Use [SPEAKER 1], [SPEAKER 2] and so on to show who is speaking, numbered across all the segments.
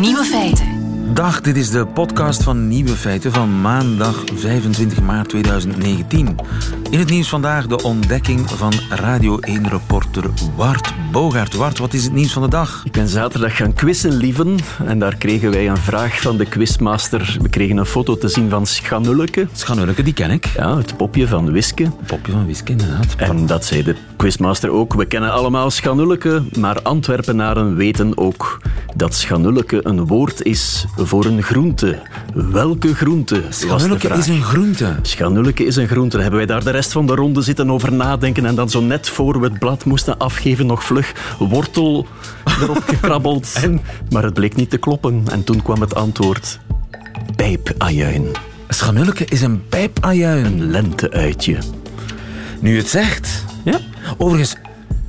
[SPEAKER 1] Nieuwe feiten.
[SPEAKER 2] Dag, dit is de podcast van Nieuwe Feiten van maandag 25 maart 2019. In het nieuws vandaag de ontdekking van Radio 1-reporter Wart Bogaert. Wart, wat is het nieuws van de dag?
[SPEAKER 3] Ik ben zaterdag gaan quizzen, lieven. En daar kregen wij een vraag van de quizmaster. We kregen een foto te zien van Schanulleke.
[SPEAKER 2] Schanulleke, die ken ik.
[SPEAKER 3] Ja, het popje van Wiske.
[SPEAKER 2] Popje van Wiske, inderdaad.
[SPEAKER 3] En dat zei de quizmaster ook. We kennen allemaal Schanulleke, maar Antwerpenaren weten ook dat Schanulleke een woord is voor een groente. Welke groente?
[SPEAKER 2] Schanulleke is een groente.
[SPEAKER 3] Schanulleke is een groente. Hebben wij daar de rest van de ronde zitten over nadenken en dan zo net voor we het blad moesten afgeven nog vlug wortel erop gekrabbeld.
[SPEAKER 2] En?
[SPEAKER 3] Maar het bleek niet te kloppen. En toen kwam het antwoord pijpajuin.
[SPEAKER 2] Schanulleke is een pijpajuin.
[SPEAKER 3] Een lenteuitje.
[SPEAKER 2] Nu het zegt.
[SPEAKER 3] Ja?
[SPEAKER 2] Overigens,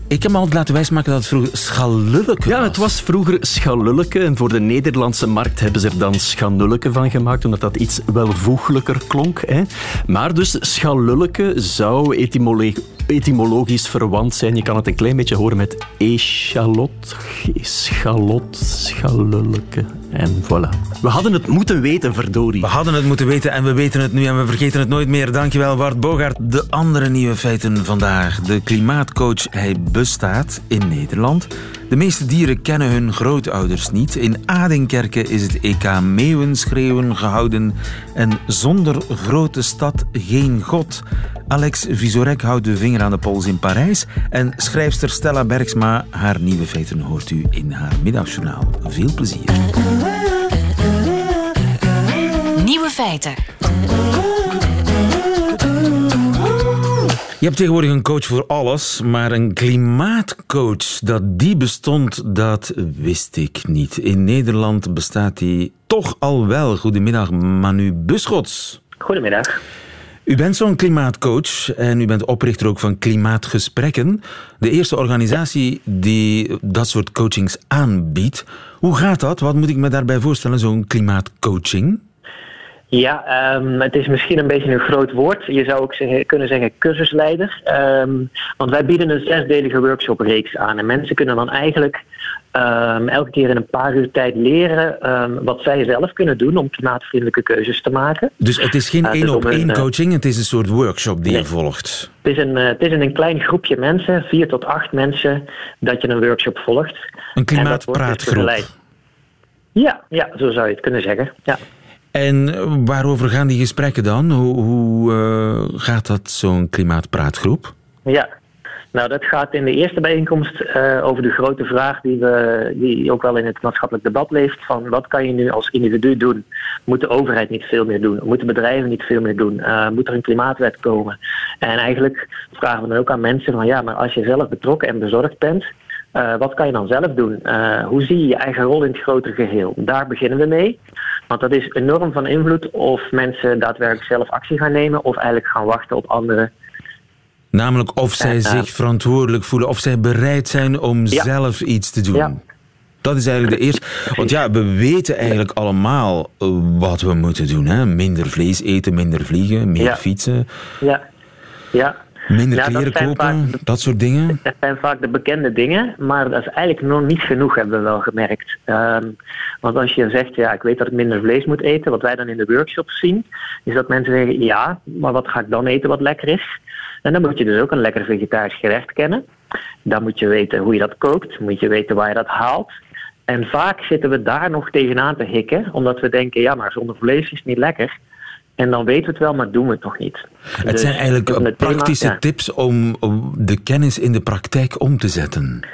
[SPEAKER 2] ik heb me altijd laten wijsmaken dat het vroeger schalulleke
[SPEAKER 3] Ja, het was vroeger schalulleke en voor de Nederlandse markt hebben ze er dan schanulleke van gemaakt, omdat dat iets welvoeglijker klonk. Hè. Maar dus schalulleke zou etymolo- etymologisch verwant zijn. Je kan het een klein beetje horen met echalot, schalot, schalulleke en voilà. We hadden het moeten weten, verdorie.
[SPEAKER 2] We hadden het moeten weten en we weten het nu en we vergeten het nooit meer. Dankjewel Bart Bogaert. De andere nieuwe feiten vandaag. De klimaatcoach, hij bestaat in Nederland. De meeste dieren kennen hun grootouders niet. In Adinkerke is het EK Meeuwenschreeuwen gehouden. En zonder grote stad geen god. Alex Visorek houdt de vinger aan de pols in Parijs. En schrijfster Stella Bergsma, haar nieuwe feiten hoort u in haar middagjournaal. Veel plezier.
[SPEAKER 1] Nieuwe feiten.
[SPEAKER 2] Je hebt tegenwoordig een coach voor alles, maar een klimaatcoach, dat die bestond, dat wist ik niet. In Nederland bestaat die toch al wel. Goedemiddag, Manu Buschots.
[SPEAKER 4] Goedemiddag.
[SPEAKER 2] U bent zo'n klimaatcoach en u bent oprichter ook van Klimaatgesprekken. De eerste organisatie die dat soort coachings aanbiedt. Hoe gaat dat? Wat moet ik me daarbij voorstellen, zo'n klimaatcoaching?
[SPEAKER 4] Ja, ehm, het is misschien een beetje een groot woord. Je zou ook zeggen, kunnen zeggen cursusleider. Ehm, want wij bieden een zesdelige workshopreeks aan. En mensen kunnen dan eigenlijk ehm, elke keer in een paar uur tijd leren wat zij zelf kunnen doen om klimaatvriendelijke keuzes te maken.
[SPEAKER 2] Dus het is geen
[SPEAKER 4] Ja, het is
[SPEAKER 2] één op
[SPEAKER 4] om een,
[SPEAKER 2] één
[SPEAKER 4] eh,
[SPEAKER 2] coaching, het is een soort workshop die je volgt.
[SPEAKER 4] Het is, een, eh, het is in een klein groepje mensen, vier tot acht mensen, dat je een workshop volgt.
[SPEAKER 2] Een
[SPEAKER 4] dus
[SPEAKER 2] klimaatpraatgroep.
[SPEAKER 4] Ja, ja, zo zou je het kunnen zeggen. Ja.
[SPEAKER 2] En waarover gaan die gesprekken dan? Hoe, hoe eh, gaat dat, zo'n klimaatpraatgroep?
[SPEAKER 4] Ja, nou dat gaat in de eerste bijeenkomst eh, over de grote vraag die, we, die ook wel in het maatschappelijk debat leeft. Van wat kan je nu als individu doen? Moet de overheid niet veel meer doen? Moeten bedrijven niet veel meer doen? Eh, moet er een klimaatwet komen? En eigenlijk vragen we dan ook aan mensen van ja, maar als je zelf betrokken en bezorgd bent, eh, wat kan je dan zelf doen? Eh, hoe zie je je eigen rol in het grotere geheel? Daar beginnen we mee. Want dat is enorm van invloed of mensen daadwerkelijk zelf actie gaan nemen of eigenlijk gaan wachten op anderen.
[SPEAKER 2] Namelijk of zij
[SPEAKER 4] eh,
[SPEAKER 2] zich verantwoordelijk voelen, of zij bereid zijn om
[SPEAKER 4] Ja.
[SPEAKER 2] zelf iets te doen.
[SPEAKER 4] Ja.
[SPEAKER 2] Dat is eigenlijk de eerste. Want ja, we weten eigenlijk allemaal wat we moeten doen. Hè? Minder vlees eten, minder vliegen, meer
[SPEAKER 4] Ja.
[SPEAKER 2] fietsen,
[SPEAKER 4] Ja, ja.
[SPEAKER 2] Minder
[SPEAKER 4] Ja, dat
[SPEAKER 2] kleren kopen,
[SPEAKER 4] vaak-
[SPEAKER 2] dat soort dingen.
[SPEAKER 4] Dat zijn vaak de bekende dingen, maar dat is eigenlijk nog niet genoeg, hebben we wel gemerkt. Ehm, want als je zegt, ja, ik weet dat ik minder vlees moet eten, wat wij dan in de workshops zien, is dat mensen zeggen, ja, maar wat ga ik dan eten wat lekker is? En dan moet je dus ook een lekker vegetarisch gerecht kennen. Dan moet je weten hoe je dat kookt, moet je weten waar je dat haalt. En vaak zitten we daar nog tegenaan te hikken, omdat we denken, ja, maar zonder vlees is het niet lekker. En dan weten we het wel, maar doen we het nog niet.
[SPEAKER 2] Het
[SPEAKER 4] Dus
[SPEAKER 2] zijn eigenlijk
[SPEAKER 4] het
[SPEAKER 2] praktische tips om om de kennis in de praktijk om te zetten.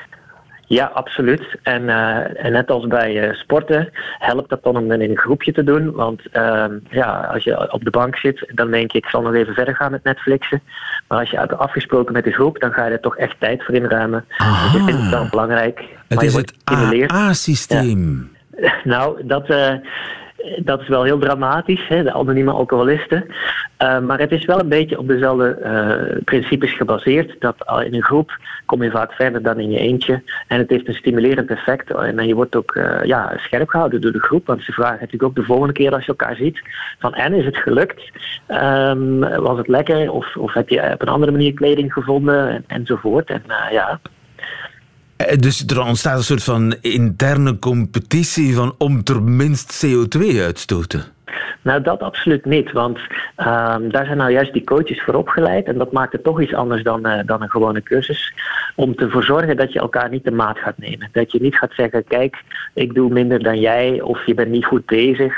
[SPEAKER 4] Ja, absoluut. En, eh, en net als bij eh, sporten helpt dat dan om het in een groepje te doen. Want ehm, ja, als je op de bank zit, dan denk je ik zal nog even verder gaan met Netflixen. Maar als je hebt afgesproken met de groep, dan ga je er toch echt tijd voor inruimen.
[SPEAKER 2] Aha.
[SPEAKER 4] Dus ik vind het wel belangrijk.
[SPEAKER 2] Het
[SPEAKER 4] maar
[SPEAKER 2] is het. AA-systeem.
[SPEAKER 4] Nou, dat, eh, dat is wel heel dramatisch, hè, de anonieme alcoholisten. Eh, maar het is wel een beetje op dezelfde eh, principes gebaseerd. Dat in een groep kom je vaak verder dan in je eentje. En het heeft een stimulerend effect. En je wordt ook eh, ja, scherp gehouden door de groep. Want ze vragen natuurlijk ook de volgende keer als je elkaar ziet: van en is het gelukt? Ehm, was het lekker? Of, of heb je op een andere manier kleding gevonden? En, enzovoort. En eh, ja,
[SPEAKER 2] Eh, Dus er ontstaat een soort van interne competitie van om tenminste CO2 uitstoten.
[SPEAKER 4] Nou, dat absoluut niet, want ehm, daar zijn nou juist die coaches voor opgeleid en dat maakt het toch iets anders dan, eh, dan een gewone cursus. Om ervoor zorgen dat je elkaar niet de maat gaat nemen. Dat je niet gaat zeggen, kijk, ik doe minder dan jij of je bent niet goed bezig.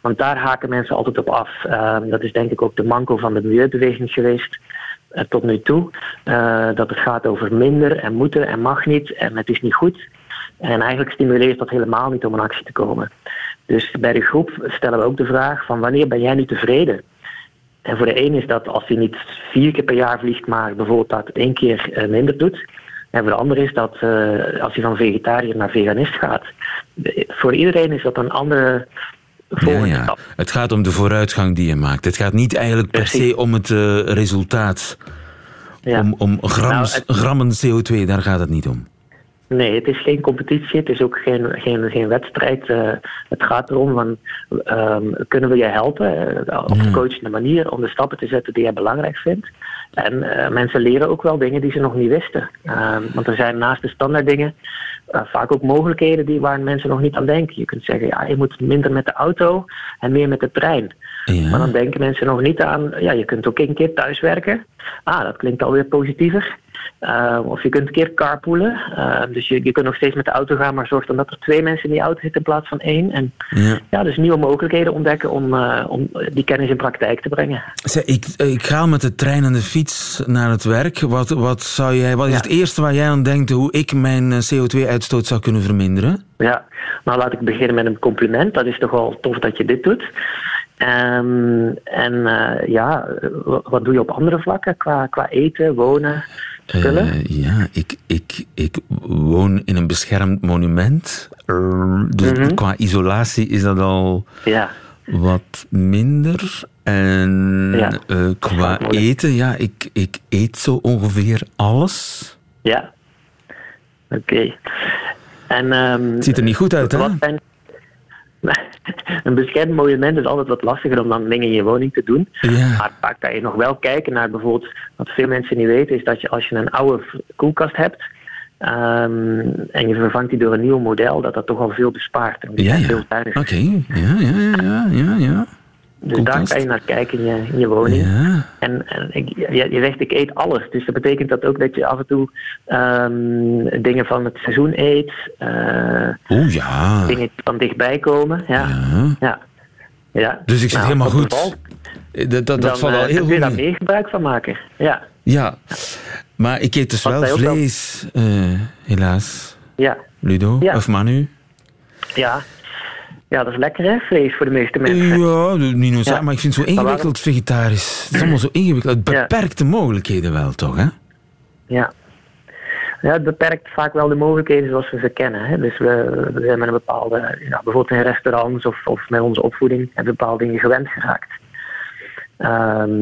[SPEAKER 4] Want daar haken mensen altijd op af. Ehm, dat is denk ik ook de manko van de milieubeweging geweest eh, tot nu toe. Eh, dat het gaat over minder en moeten en mag niet en het is niet goed. En eigenlijk stimuleert dat helemaal niet om in actie te komen. Dus bij de groep stellen we ook de vraag van wanneer ben jij nu tevreden? En voor de een is dat als hij niet vier keer per jaar vliegt, maar bijvoorbeeld dat één keer eh, minder doet. En voor de ander is dat eh, als hij van vegetariër naar veganist gaat. Voor iedereen is dat een andere
[SPEAKER 2] Ja,
[SPEAKER 4] volgende
[SPEAKER 2] ja.
[SPEAKER 4] stap.
[SPEAKER 2] Het gaat om de vooruitgang die je maakt. Het gaat niet eigenlijk per se om het eh, resultaat.
[SPEAKER 4] Ja.
[SPEAKER 2] Om, om grams,
[SPEAKER 4] Nou, het-
[SPEAKER 2] grammen CO2, daar gaat het niet om.
[SPEAKER 4] Nee, het is geen competitie, het is ook geen, geen, geen wedstrijd. Eh, het gaat erom van, ehm, kunnen we je helpen eh, op een coachende manier om de stappen te zetten die jij belangrijk vindt. En mensen leren ook wel dingen die ze nog niet wisten. Ehm, want er zijn naast de standaard dingen eh, vaak ook mogelijkheden die, waar mensen nog niet aan denken. Je kunt zeggen, ja, je moet minder met de auto en meer met de trein.
[SPEAKER 2] Ja.
[SPEAKER 4] Maar dan denken mensen nog niet aan, ja, je kunt ook een keer thuiswerken. Ah, dat klinkt alweer positiever. Uh, of je kunt een keer carpoolen. Uh, dus je, je kunt nog steeds met de auto gaan, maar zorg dan dat er twee mensen in die auto zitten in plaats van één. En
[SPEAKER 2] Ja.
[SPEAKER 4] ja, dus nieuwe mogelijkheden ontdekken om, uh, om die kennis in praktijk te brengen.
[SPEAKER 2] Zeg, ik, ik ga met de trein en de fiets naar het werk. Wat, wat, zou jij, wat is
[SPEAKER 4] Ja.
[SPEAKER 2] het eerste waar jij aan denkt hoe ik mijn eh, CO2-uitstoot zou kunnen verminderen?
[SPEAKER 4] Ja, nou laat ik beginnen met een compliment. Dat is toch wel tof dat je dit doet. Um, en uh, ja, wat doe je op andere vlakken qua, qua eten, wonen?
[SPEAKER 2] Uh, ja, ik, ik, ik woon in een beschermd monument. Dus
[SPEAKER 4] Mhm.
[SPEAKER 2] qua isolatie is dat al
[SPEAKER 4] ja.
[SPEAKER 2] wat minder. En
[SPEAKER 4] Ja,
[SPEAKER 2] uh, qua eten, ja, ik, ik eet zo ongeveer alles.
[SPEAKER 4] Ja. Oké. En um,
[SPEAKER 2] Het ziet er niet goed uit, hè?
[SPEAKER 4] wat zijn... een beschermd monument is altijd wat lastiger om dan dingen in je woning te doen.
[SPEAKER 2] Ja.
[SPEAKER 4] Maar vaak kan je nog wel kijken naar bijvoorbeeld, wat veel mensen niet weten, is dat je als je een oude koelkast hebt ehm, en je vervangt die door een nieuw model, dat dat toch al veel bespaart. En
[SPEAKER 2] Ja, ja. Oké, ja, ja, ja, ja, ja,
[SPEAKER 4] Dus daar kan je naar kijken in je, in je woning.
[SPEAKER 2] Ja.
[SPEAKER 4] En, en ik, je, je zegt ik eet alles. Dus dat betekent dat ook dat je af en toe ehm, dingen van het seizoen eet. eh,
[SPEAKER 2] Oeh, ja.
[SPEAKER 4] dingen die van dichtbij komen. Ja.
[SPEAKER 2] Ja.
[SPEAKER 4] ja. ja.
[SPEAKER 2] Dus ik zit
[SPEAKER 4] Nou,
[SPEAKER 2] helemaal goed.
[SPEAKER 4] bevalt,
[SPEAKER 2] Dat, dat, dat valt
[SPEAKER 4] eh,
[SPEAKER 2] al heel goed.
[SPEAKER 4] daar
[SPEAKER 2] mee.
[SPEAKER 4] meer gebruik van maken. Ja.
[SPEAKER 2] Ja, maar ik eet dus
[SPEAKER 4] Wat
[SPEAKER 2] wel vlees, eh, helaas.
[SPEAKER 4] Ja.
[SPEAKER 2] Ludo of Manu?
[SPEAKER 4] ja. Ja, dat is lekker hè, vlees voor de meeste mensen.
[SPEAKER 2] Ja, niet
[SPEAKER 4] Ja.
[SPEAKER 2] maar ik vind het zo ingewikkeld vegetarisch. Het is allemaal zo ingewikkeld. Het beperkt de mogelijkheden wel, toch? Hè?
[SPEAKER 4] Ja. Ja, het beperkt vaak wel de mogelijkheden zoals we ze kennen. Hè. Dus we, we zijn met een bepaalde, bijvoorbeeld in restaurants of, of met onze opvoeding, hebben bepaalde dingen gewend geraakt. Ehm,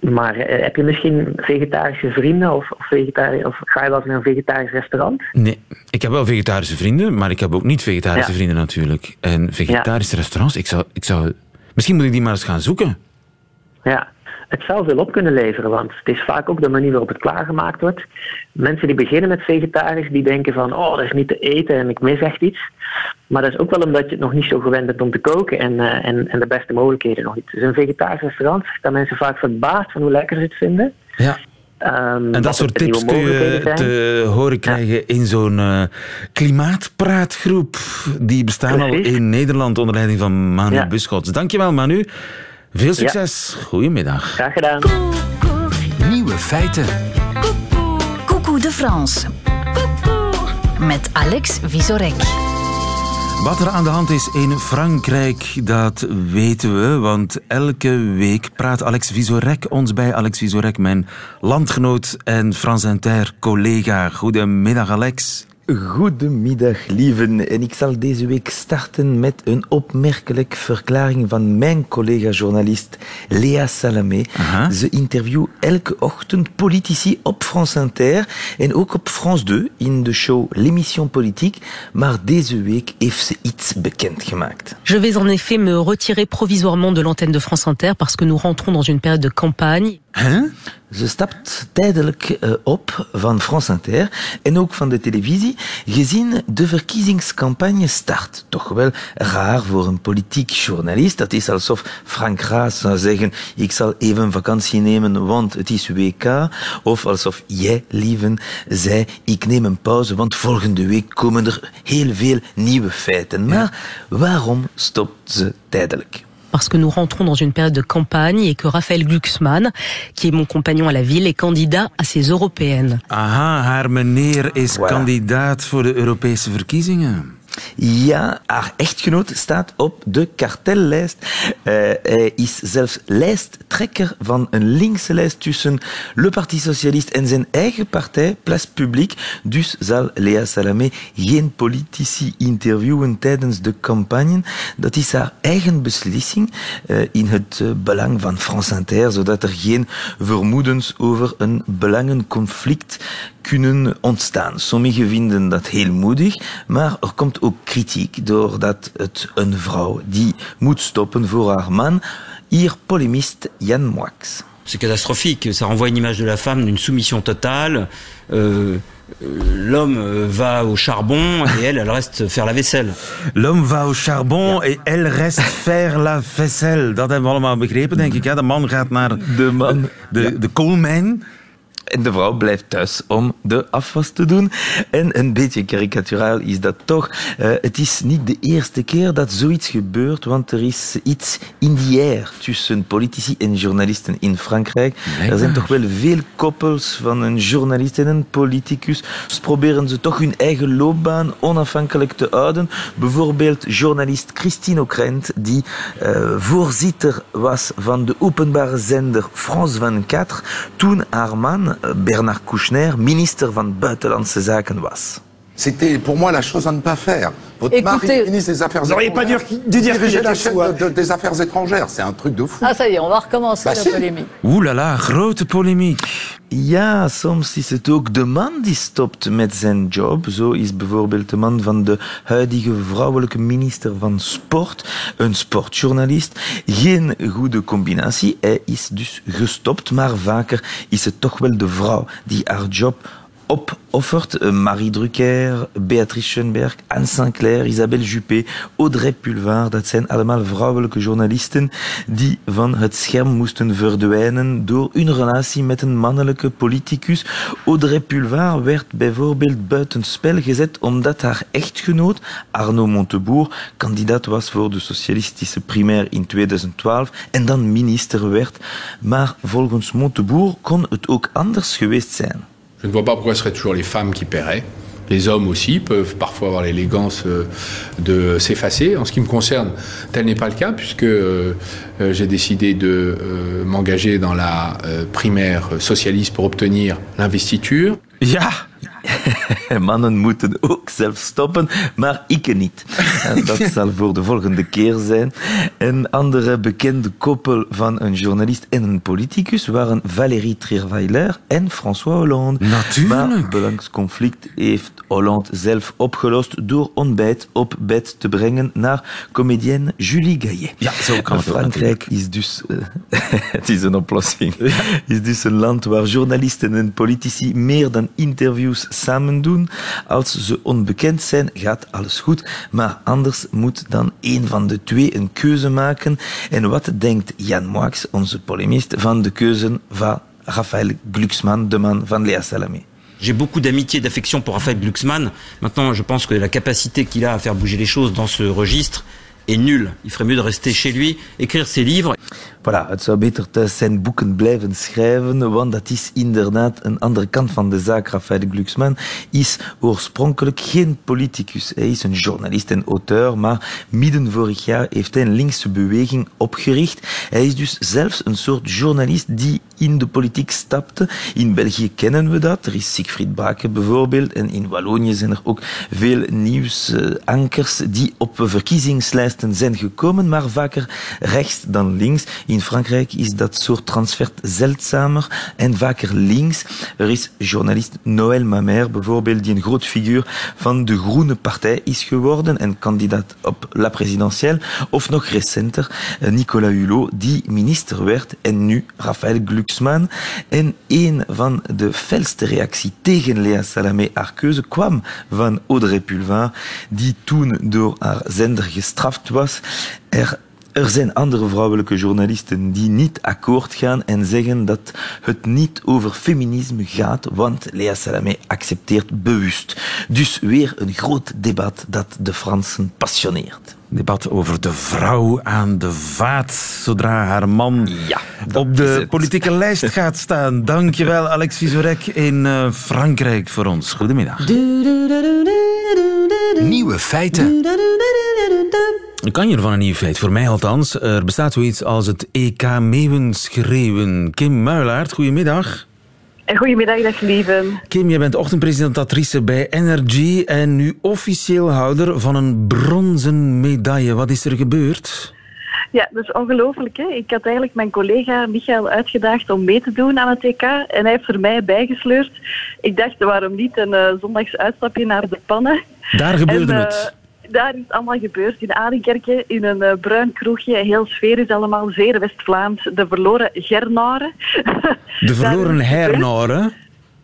[SPEAKER 4] maar eh, heb je misschien vegetarische vrienden of, of, vegetari of ga je wel eens naar een vegetarisch restaurant?
[SPEAKER 2] Nee, ik heb wel vegetarische vrienden, maar ik heb ook niet vegetarische
[SPEAKER 4] Ja.
[SPEAKER 2] vrienden natuurlijk. En vegetarische restaurants, ik zou, ik zou... Misschien moet ik die maar eens gaan zoeken.
[SPEAKER 4] Ja, het zou veel op kunnen leveren, want het is vaak ook de manier waarop het klaargemaakt wordt. Mensen die beginnen met vegetarisch, die denken van, oh, dat is niet te eten en ik mis echt iets. Maar dat is ook wel omdat je het nog niet zo gewend bent om te koken en, eh, en, en de beste mogelijkheden nog niet. Dus een vegetarisch restaurant, daar mensen vaak verbaasd van hoe lekker ze het vinden.
[SPEAKER 2] Ja.
[SPEAKER 4] Ehm,
[SPEAKER 2] En dat soort tips kun je te horen krijgen in zo'n eh, klimaatpraatgroep. Die bestaan al in Nederland onder leiding van Manu
[SPEAKER 4] Ja.
[SPEAKER 2] Buschots. Dankjewel Manu. Veel succes. Goedemiddag.
[SPEAKER 4] Graag gedaan.
[SPEAKER 1] Nieuwe feiten. Coucou de France. Met Alex Visorek.
[SPEAKER 2] Wat er aan de hand is in Frankrijk, dat weten we. Want elke week praat Alex Visorek ons bij. Alex Visorek, mijn landgenoot en France Inter collega. Goedemiddag Alex.
[SPEAKER 5] Goedemiddag, lieven. En ik zal deze week starten met een opmerkelijke verklaring van mijn collega-journalist Lea Salamé.
[SPEAKER 2] Aha.
[SPEAKER 5] Ze interviewt elke ochtend politici op France Inter en ook op France 2 in de show L'émission politique. Maar deze week heeft ze iets bekendgemaakt.
[SPEAKER 6] Je vais en effet me retirer provisoirement de l'antenne de France Inter parce que nous rentrons dans une période de campagne.
[SPEAKER 2] Huh?
[SPEAKER 5] Ze stapt tijdelijk uh, op van France Inter en ook van de televisie, gezien de verkiezingscampagne start. Toch wel raar voor een politiek journalist. Dat is alsof Frank Raas zou zeggen, ik zal even vakantie nemen, want het is WK. Of alsof jij, lieven, zei, ik neem een pauze, want volgende week komen er heel veel nieuwe feiten. Maar waarom stopt ze tijdelijk?
[SPEAKER 6] Parce que nous rentrons dans une période de campagne et que Raphaël Glucksmann, qui est mon compagnon à la ville, est candidat à ces européennes.
[SPEAKER 2] Aha, haar meneer is voilà. kandidaat voor de Europese verkiezingen.
[SPEAKER 5] Ja, haar echtgenoot staat op de kartellijst. Uh, hij is zelfs lijsttrekker van een linkse lijst tussen Le Parti Socialiste en zijn eigen partij, Place Publique. Dus zal Lea Salamé geen politici interviewen tijdens de campagne. Dat is haar eigen beslissing uh, in het uh, belang van France Inter, zodat er geen vermoedens over een belangenconflict kunnen ontstaan. Sommigen vinden dat heel moedig, maar er komt ook kritiek doordat het een vrouw die moet stoppen voor haar man. Hier polémiste Jan Moix.
[SPEAKER 7] C'est catastrophique, ça renvoie une image de la femme d'une soumission totale. Euh, L'homme va au charbon et elle, elle reste faire la vaisselle.
[SPEAKER 2] L'homme va au charbon ja. et elle reste faire la vaisselle. Dat hebben we allemaal begrepen, denk ik. De man gaat naar
[SPEAKER 5] de, man.
[SPEAKER 2] de, ja. de koolmijn.
[SPEAKER 5] En de vrouw blijft thuis om de afwas te doen. En een beetje karikaturaal is dat toch. Uh, het is niet de eerste keer dat zoiets gebeurt, want er is iets in die air tussen politici en journalisten in Frankrijk. Er zijn toch wel veel koppels van een journalist en een politicus. Dus proberen ze toch hun eigen loopbaan onafhankelijk te houden. Bijvoorbeeld journalist Christine Ockrent, die uh, voorzitter was van de openbare zender France 24, toen haar man Bernard Kouchner ministre van Buitenlandse Zaken was.
[SPEAKER 8] C'était pour moi la chose à ne pas faire. Votre
[SPEAKER 9] Écoutez,
[SPEAKER 8] mari ministre des Affaires
[SPEAKER 9] vous n'auriez pas dû, dû dire
[SPEAKER 8] diriger la chaîne de, de, des Affaires étrangères. C'est un truc de fou.
[SPEAKER 9] Ah, ça y est, on va recommencer
[SPEAKER 8] Bah,
[SPEAKER 9] la
[SPEAKER 8] si.
[SPEAKER 9] polémique.
[SPEAKER 2] Oeh la la, grote polemiek.
[SPEAKER 5] Ja, soms is het ook de man die stopt met zijn job. Zo is bijvoorbeeld de man van de huidige vrouwelijke minister van Sport, een sportjournalist. Geen goede combinatie. Hij is dus gestopt, maar vaker is het toch wel de vrouw die haar job opoffert. Marie Drucker, Beatrice Schoenberg, Anne Sinclair, Isabelle Juppé, Audrey Pulvar. Dat zijn allemaal vrouwelijke journalisten die van het scherm moesten verdwijnen door hun relatie met een mannelijke politicus. Audrey Pulvar werd bijvoorbeeld buitenspel gezet omdat haar echtgenoot Arnaud Montebourg kandidaat was voor de socialistische primaire in 2012 en dan minister werd. Maar volgens Montebourg kon het ook anders geweest zijn.
[SPEAKER 10] Je ne vois pas pourquoi ce serait toujours les femmes qui paieraient. Les hommes aussi peuvent parfois avoir l'élégance euh, de s'effacer. En ce qui me concerne, tel n'est pas le cas puisque euh, j'ai décidé de euh, m'engager dans la euh, primaire socialiste pour obtenir l'investiture.
[SPEAKER 5] Mannen moeten ook zelf stoppen, maar ik niet. En dat zal voor de volgende keer zijn. Een andere bekende koppel van een journalist en een politicus waren Valérie Trierweiler en François Hollande.
[SPEAKER 2] Natuurlijk.
[SPEAKER 5] Maar het belangsconflict heeft Hollande zelf opgelost door ontbijt op bed te brengen naar comedienne Julie Gaillet.
[SPEAKER 2] Ja, zo kan het
[SPEAKER 5] Frankrijk is dus... uh, het is een oplossing. Is dus een land waar journalisten en politici meer dan interviews samen doen. Als ze onbekend zijn, gaat alles goed. Maar anders moet dan een van de twee een keuze maken. En wat denkt Jan Moix, onze polemist, van de keuze van Raphaël Glucksmann, de man van Lea Salamé?
[SPEAKER 7] J'ai beaucoup d'amitié et d'affection pour Raphaël Glucksmann. Maintenant, je pense que la capacité qu'il a à faire bouger les choses dans ce registre est nulle. Il ferait mieux de rester chez lui, écrire ses livres.
[SPEAKER 5] Voilà, het zou beter thuis zijn boeken blijven schrijven, want dat is inderdaad een andere kant van de zaak. Raphaël Glucksmann is oorspronkelijk geen politicus. Hij is een journalist en auteur, maar midden vorig jaar heeft hij een linkse beweging opgericht. Hij is dus zelfs een soort journalist die in de politiek stapte. In België kennen we dat. Er is Siegfried Baken bijvoorbeeld. En in Wallonië zijn er ook veel nieuwsankers die op verkiezingslijsten zijn gekomen, maar vaker rechts dan links. In Frankrijk is dat soort transfer zeldzamer en vaker links. Er is journalist Noël Mamère bijvoorbeeld, die een groot figuur van de Groene Partij is geworden en kandidaat op la présidentielle. Of nog recenter, Nicolas Hulot, die minister werd en nu Raphaël Glucksmann En een van de felste reacties tegen Lea Salamé, haar kwam van Audrey Pulvar, die toen door haar zender gestraft was. Er er zijn andere vrouwelijke journalisten die niet akkoord gaan en zeggen dat het niet over feminisme gaat, want Lea Salamé accepteert bewust. Dus weer een groot debat dat de Fransen passioneert.
[SPEAKER 2] Debat over de vrouw aan de vaat, zodra haar man
[SPEAKER 5] ja,
[SPEAKER 2] op de politieke lijst gaat staan. Dankjewel, Alex Visorek in uh, Frankrijk voor ons. Goedemiddag.
[SPEAKER 1] Nieuwe feiten.
[SPEAKER 2] Kan je er van een nieuw feit? Voor mij althans. Er bestaat zoiets als het EK Meeuwen schreeuwen. Kim Muilaert, goedemiddag.
[SPEAKER 11] Goedemiddag, dag lieve.
[SPEAKER 2] Kim, jij bent ochtendpresentatrice bij Energy en nu officieel houder van een bronzen medaille. Wat is er gebeurd?
[SPEAKER 11] Ja, dat is ongelooflijk. Hè? Ik had eigenlijk mijn collega Michael uitgedaagd om mee te doen aan het EK. En hij heeft er mij bijgesleurd. Ik dacht, waarom niet een uh, zondags uitstapje naar de pannen?
[SPEAKER 2] Daar gebeurde en, uh, het
[SPEAKER 11] daar is het allemaal gebeurd. In Adenkerke, in een uh, bruin kroegje. Heel sfeer is allemaal zeer West-Vlaams. De verloren Gernaren.
[SPEAKER 2] De verloren Hernaren?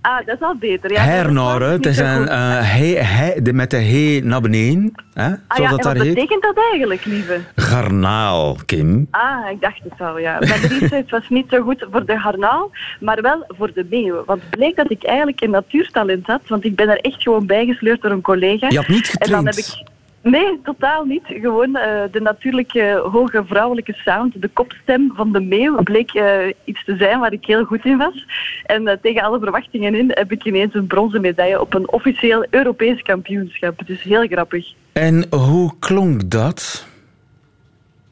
[SPEAKER 11] Ah, dat is al beter. Ja,
[SPEAKER 2] Hernaren, het is een, uh, he, he, de, met de he naar beneden. Hè,
[SPEAKER 11] ah, ja,
[SPEAKER 2] dat
[SPEAKER 11] wat betekent dat eigenlijk, lieve?
[SPEAKER 2] Garnaal, Kim.
[SPEAKER 11] Ah, ik dacht het al, ja. Mijn research was niet zo goed voor de garnaal, maar wel voor de meeuw. Want het bleek dat ik eigenlijk een natuurtalent had, want ik ben er echt gewoon bijgesleurd door een collega.
[SPEAKER 2] Je had niet getraind?
[SPEAKER 11] En dan heb ik... Nee, totaal niet. Gewoon uh, de natuurlijke hoge vrouwelijke sound, de kopstem van de meeuw, bleek uh, iets te zijn waar ik heel goed in was. En uh, tegen alle verwachtingen in heb ik ineens een bronzen medaille op een officieel Europees kampioenschap. Het is heel grappig.
[SPEAKER 2] En hoe klonk dat?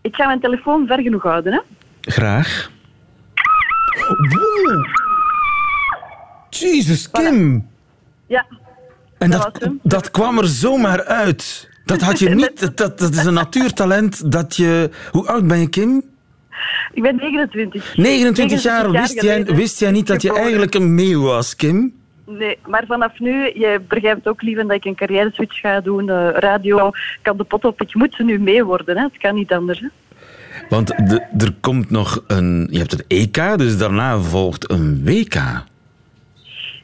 [SPEAKER 11] Ik ga mijn telefoon ver genoeg houden, hè?
[SPEAKER 2] Graag. Wow. Jezus, Kim!
[SPEAKER 11] Ja.
[SPEAKER 2] En dat, dat kwam er zomaar uit. Dat had je niet. Dat, dat is een natuurtalent dat je. Hoe oud ben je, Kim?
[SPEAKER 11] Ik ben 29.
[SPEAKER 2] 29 jaar. Wist jij, wist jij niet dat je eigenlijk een meeuw was, Kim?
[SPEAKER 11] Nee, maar vanaf nu, je begrijpt ook liever dat ik een carrière switch ga doen. Uh, radio kan de pot op. Ik moet nu mee worden, hè. het kan niet anders. Hè.
[SPEAKER 2] Want de, er komt nog een. Je hebt het EK, dus daarna volgt een WK.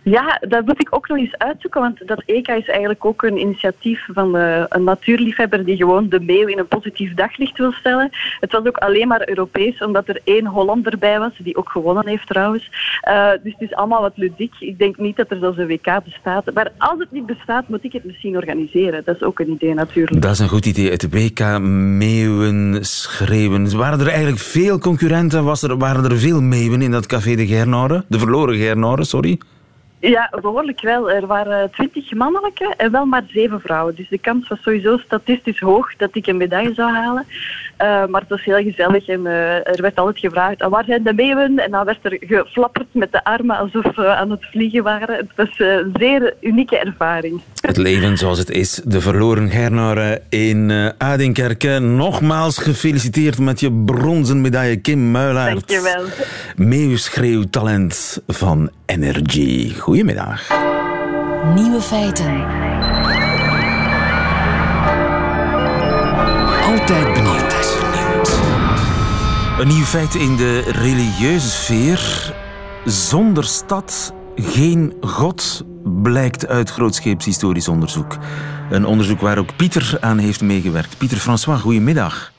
[SPEAKER 11] Ja, dat moet ik ook nog eens uitzoeken, want dat EK is eigenlijk ook een initiatief van een natuurliefhebber die gewoon de meeuw in een positief daglicht wil stellen. Het was ook alleen maar Europees, omdat er één Hollander bij was, die ook gewonnen heeft trouwens. Uh, dus het is allemaal wat ludiek. Ik denk niet dat er zelfs een WK bestaat. Maar als het niet bestaat, moet ik het misschien organiseren. Dat is ook een idee natuurlijk.
[SPEAKER 2] Dat is een goed idee. Het WK meeuwen schreeuwen. Waren er eigenlijk veel concurrenten? Was er, waren er veel meeuwen in dat Café de Gernaren? De verloren Gernaren, sorry.
[SPEAKER 11] Ja, behoorlijk wel. Er waren twintig mannelijke en wel maar zeven vrouwen. Dus de kans was sowieso statistisch hoog dat ik een medaille zou halen. Uh, maar het was heel gezellig en uh, er werd altijd gevraagd, waar zijn de meeuwen? En dan werd er geflapperd met de armen alsof we aan het vliegen waren. Het was een zeer unieke ervaring.
[SPEAKER 2] Het leven zoals het is. De verloren Gernaren in uh, Adinkerken. Nogmaals gefeliciteerd met je bronzen medaille, Kim Muilaert.
[SPEAKER 11] Dankjewel.
[SPEAKER 2] Meeuwschreeuwtalent van Energy. Goedemiddag.
[SPEAKER 1] Nieuwe feiten. Altijd benieuwd.
[SPEAKER 2] Een nieuw feit in de religieuze sfeer. Zonder stad geen God, blijkt uit grootscheeps historisch onderzoek. Een onderzoek waar ook Pieter aan heeft meegewerkt. Pieter François, goedemiddag.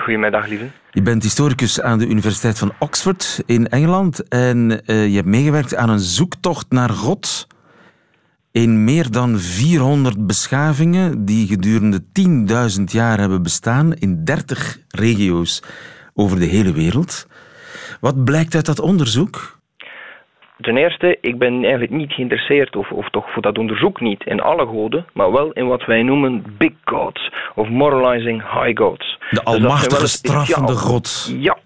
[SPEAKER 12] Goedemiddag, lieve.
[SPEAKER 2] Je bent historicus aan de Universiteit van Oxford in Engeland en uh, je hebt meegewerkt aan een zoektocht naar God in meer dan 400 beschavingen die gedurende 10.000 jaar hebben bestaan in 30 regio's over de hele wereld. Wat blijkt uit dat onderzoek?
[SPEAKER 12] Ten eerste, ik ben eigenlijk niet geïnteresseerd, of, of toch voor dat onderzoek niet, in alle goden, maar wel in wat wij noemen big gods, of moralizing high gods.
[SPEAKER 2] De almachtige, dus straffende god.
[SPEAKER 12] Ja,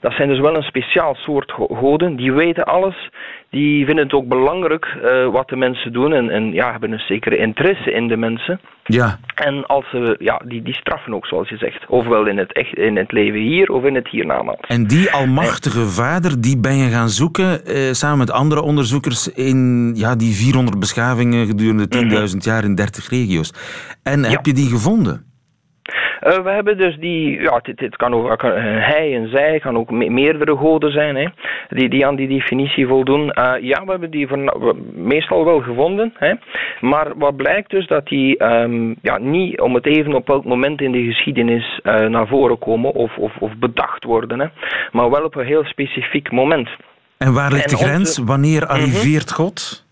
[SPEAKER 12] dat zijn dus wel een speciaal soort goden, die weten alles, die vinden het ook belangrijk uh, wat de mensen doen en, en ja, hebben een zekere interesse in de mensen.
[SPEAKER 2] Ja.
[SPEAKER 12] En als ze, ja, die, die straffen ook, zoals je zegt. Ofwel in het, echt, in het leven hier of in het hiernamaals.
[SPEAKER 2] En die almachtige vader, die ben je gaan zoeken eh, samen met andere onderzoekers in ja, die 400 beschavingen gedurende 10.000 mm -hmm. jaar in 30 regio's. En ja. heb je die gevonden?
[SPEAKER 12] Uh, we hebben dus die, ja, dit, dit kan ook kan, hij en zij, kan ook me meerdere goden zijn, hè, die, die aan die definitie voldoen. Uh, ja, we hebben die voor, meestal wel gevonden, hè, maar wat blijkt dus dat die um, ja, niet om het even op welk moment in de geschiedenis uh, naar voren komen of, of, of bedacht worden, hè, maar wel op een heel specifiek moment.
[SPEAKER 2] En waar ligt de grens? Wanneer arriveert God?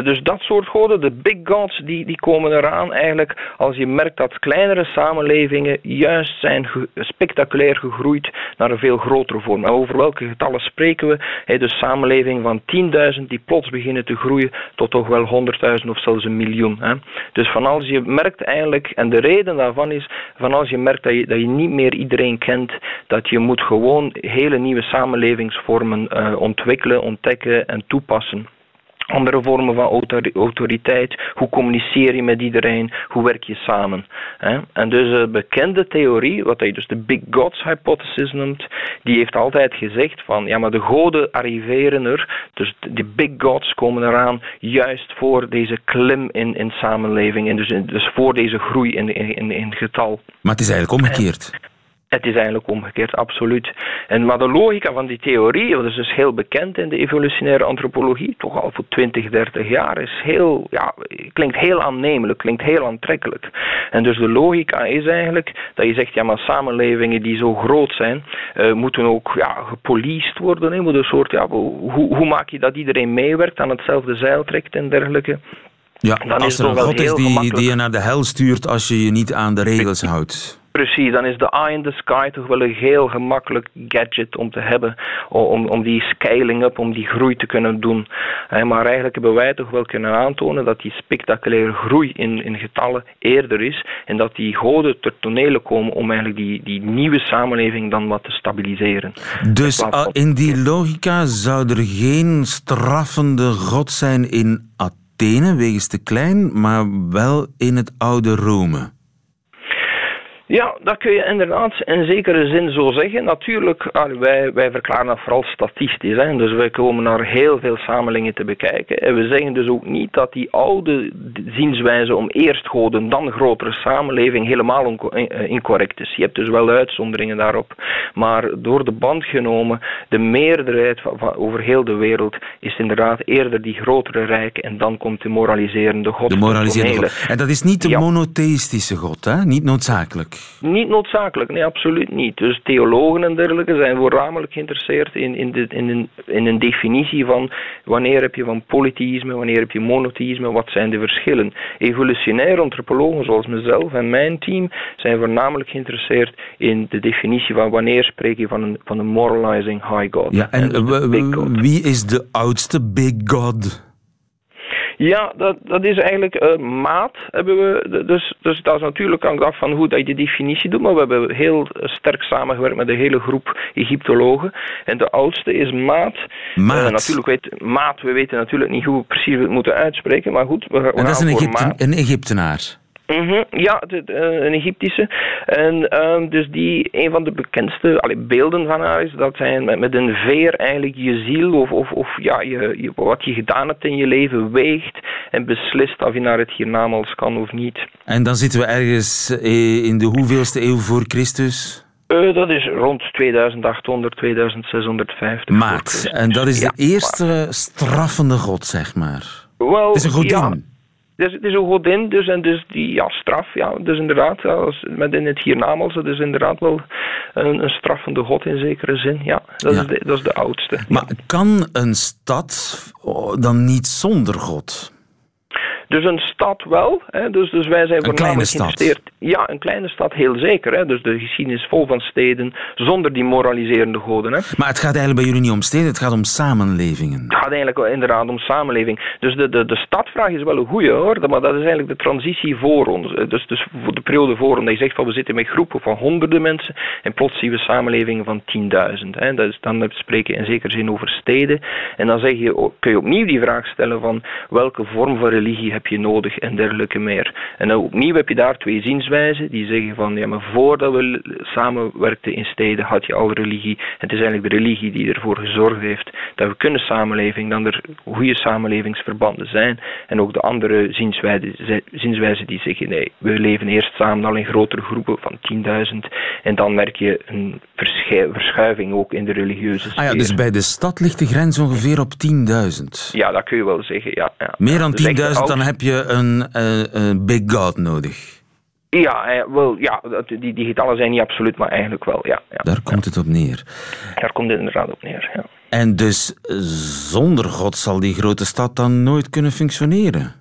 [SPEAKER 12] Dus dat soort goden, de big gods, die, die komen eraan eigenlijk als je merkt dat kleinere samenlevingen juist zijn spectaculair gegroeid naar een veel grotere vorm. En over welke getallen spreken we? He, dus samenlevingen van 10.000 die plots beginnen te groeien tot toch wel 100.000 of zelfs een miljoen. Dus van als je merkt eigenlijk, en de reden daarvan is, van als je merkt dat je, dat je niet meer iedereen kent, dat je moet gewoon hele nieuwe samenlevingsvormen uh, ontwikkelen, ontdekken en toepassen andere vormen van autoriteit. Hoe communiceer je met iedereen? Hoe werk je samen? En dus een bekende theorie, wat hij dus de Big Gods Hypothesis noemt, die heeft altijd gezegd van ja, maar de goden arriveren er, dus de Big Gods komen eraan juist voor deze klim in, in samenleving en dus, dus voor deze groei in, in, in getal.
[SPEAKER 2] Maar het is eigenlijk omgekeerd.
[SPEAKER 12] Het is eigenlijk omgekeerd, absoluut. En, maar de logica van die theorie, dat is dus heel bekend in de evolutionaire antropologie, toch al voor 20, 30 jaar, is heel, ja, klinkt heel aannemelijk, klinkt heel aantrekkelijk. En dus de logica is eigenlijk dat je zegt, ja, maar samenlevingen die zo groot zijn, uh, moeten ook ja, gepoliced worden. Hè, moet een soort, ja, hoe, hoe maak je dat iedereen meewerkt, aan hetzelfde zeil trekt en dergelijke.
[SPEAKER 2] Ja, dan als er een god is die, die je naar de hel stuurt als je je niet aan de regels houdt.
[SPEAKER 12] Precies, dan is de eye in the sky toch wel een heel gemakkelijk gadget om te hebben. Om, om die scaling up, om die groei te kunnen doen. Maar eigenlijk hebben wij toch wel kunnen aantonen dat die spectaculaire groei in, in getallen eerder is. En dat die goden ter tonele komen om eigenlijk die, die nieuwe samenleving dan wat te stabiliseren.
[SPEAKER 2] Dus in die logica zou er geen straffende god zijn in Athene, wegens te klein, maar wel in het oude Rome.
[SPEAKER 12] Ja, dat kun je inderdaad in zekere zin zo zeggen. Natuurlijk, wij, wij verklaren dat vooral statistisch. Hè. Dus wij komen naar heel veel samenlevingen te bekijken. En we zeggen dus ook niet dat die oude zienswijze om eerst goden, dan grotere samenleving helemaal eh, incorrect is. Je hebt dus wel uitzonderingen daarop. Maar door de band genomen, de meerderheid van, over heel de wereld is inderdaad eerder die grotere rijk en dan komt de moraliserende God.
[SPEAKER 2] De moraliserende God. En dat is niet de monotheïstische God, hè? niet noodzakelijk.
[SPEAKER 12] Niet noodzakelijk, nee, absoluut niet. Dus theologen en dergelijke zijn voornamelijk geïnteresseerd in, in, de, in, een, in een definitie van wanneer heb je van polytheïsme, wanneer heb je monotheïsme, wat zijn de verschillen. Evolutionaire antropologen zoals mezelf en mijn team zijn voornamelijk geïnteresseerd in de definitie van wanneer spreek je van een, van een moralizing high god.
[SPEAKER 2] Ja, en, en wie is de oudste big god?
[SPEAKER 12] Ja, dat, dat is eigenlijk uh, maat. Hebben we, dus, dus dat is natuurlijk hangt af van hoe dat je de definitie doet. Maar we hebben heel sterk samengewerkt met een hele groep Egyptologen. En de oudste is maat.
[SPEAKER 2] Maat. Uh,
[SPEAKER 12] natuurlijk weet, maat, we weten natuurlijk niet hoe we precies het moeten uitspreken. Maar goed, we, we
[SPEAKER 2] en dat is een, Egypten, een Egyptenaar.
[SPEAKER 12] Mm -hmm, ja, de, de, een Egyptische. En uh, dus die, een van de bekendste allee, beelden van haar is dat zij met, met een veer eigenlijk je ziel of, of, of ja, je, je, wat je gedaan hebt in je leven weegt en beslist of je naar het hiernamaals kan of niet.
[SPEAKER 2] En dan zitten we ergens eh, in de hoeveelste eeuw voor Christus?
[SPEAKER 12] Uh, dat is rond 2800, 2650.
[SPEAKER 2] Maat. En dat is de eerste straffende god, zeg maar.
[SPEAKER 12] Wel,
[SPEAKER 2] het is een godin.
[SPEAKER 12] Ja. Dus het is een godin, dus, en dus die ja, straf, ja, dus inderdaad, als, met in het hiernamaals, dat is inderdaad wel een, een straffende god in zekere zin, ja. Dat, Is, de, dat is de oudste.
[SPEAKER 2] Maar kan een stad dan niet zonder god?
[SPEAKER 12] Dus een stad wel. Hè. Dus, dus wij zijn voornamelijk geïnvesteerd. Ja, een kleine stad heel zeker. Hè. Dus de geschiedenis vol van steden zonder die moraliserende goden. Hè.
[SPEAKER 2] Maar het gaat eigenlijk bij jullie niet om steden, het gaat om samenlevingen.
[SPEAKER 12] Het gaat eigenlijk inderdaad om samenleving. Dus de, de, de stadvraag is wel een goede hoor, maar dat is eigenlijk de transitie voor ons. Dus, dus voor de periode voor ons. Dat je zegt van we zitten met groepen van honderden mensen en plots zien we samenlevingen van 10.000. Dus dan spreken we in zekere zin over steden. En dan zeg je, kun je opnieuw die vraag stellen van welke vorm van religie heb heb je nodig en dergelijke meer. En dan opnieuw heb je daar twee zienswijzen die zeggen van ja, maar voordat we samenwerkten in steden had je al religie. Het is eigenlijk de religie die ervoor gezorgd heeft dat we kunnen samenleving, dan er goede samenlevingsverbanden zijn. En ook de andere zienswijzen, zienswijzen die zeggen nee, we leven eerst samen al in grotere groepen van 10.000 en dan merk je een verschuiving ook in de religieuze sfeer.
[SPEAKER 2] Ah ja, dus bij de stad ligt de grens ongeveer op 10.000?
[SPEAKER 12] Ja, dat kun je wel zeggen, ja. ja.
[SPEAKER 2] Meer dan 10.000,
[SPEAKER 12] Dus echt
[SPEAKER 2] dan heb je een, eh, een big god nodig.
[SPEAKER 12] Ja, eh, wel, ja die, die getallen zijn niet absoluut, maar eigenlijk wel, ja. ja.
[SPEAKER 2] Daar komt het op neer.
[SPEAKER 12] Daar komt het inderdaad op neer, ja.
[SPEAKER 2] En dus eh, zonder God zal die grote stad dan nooit kunnen functioneren.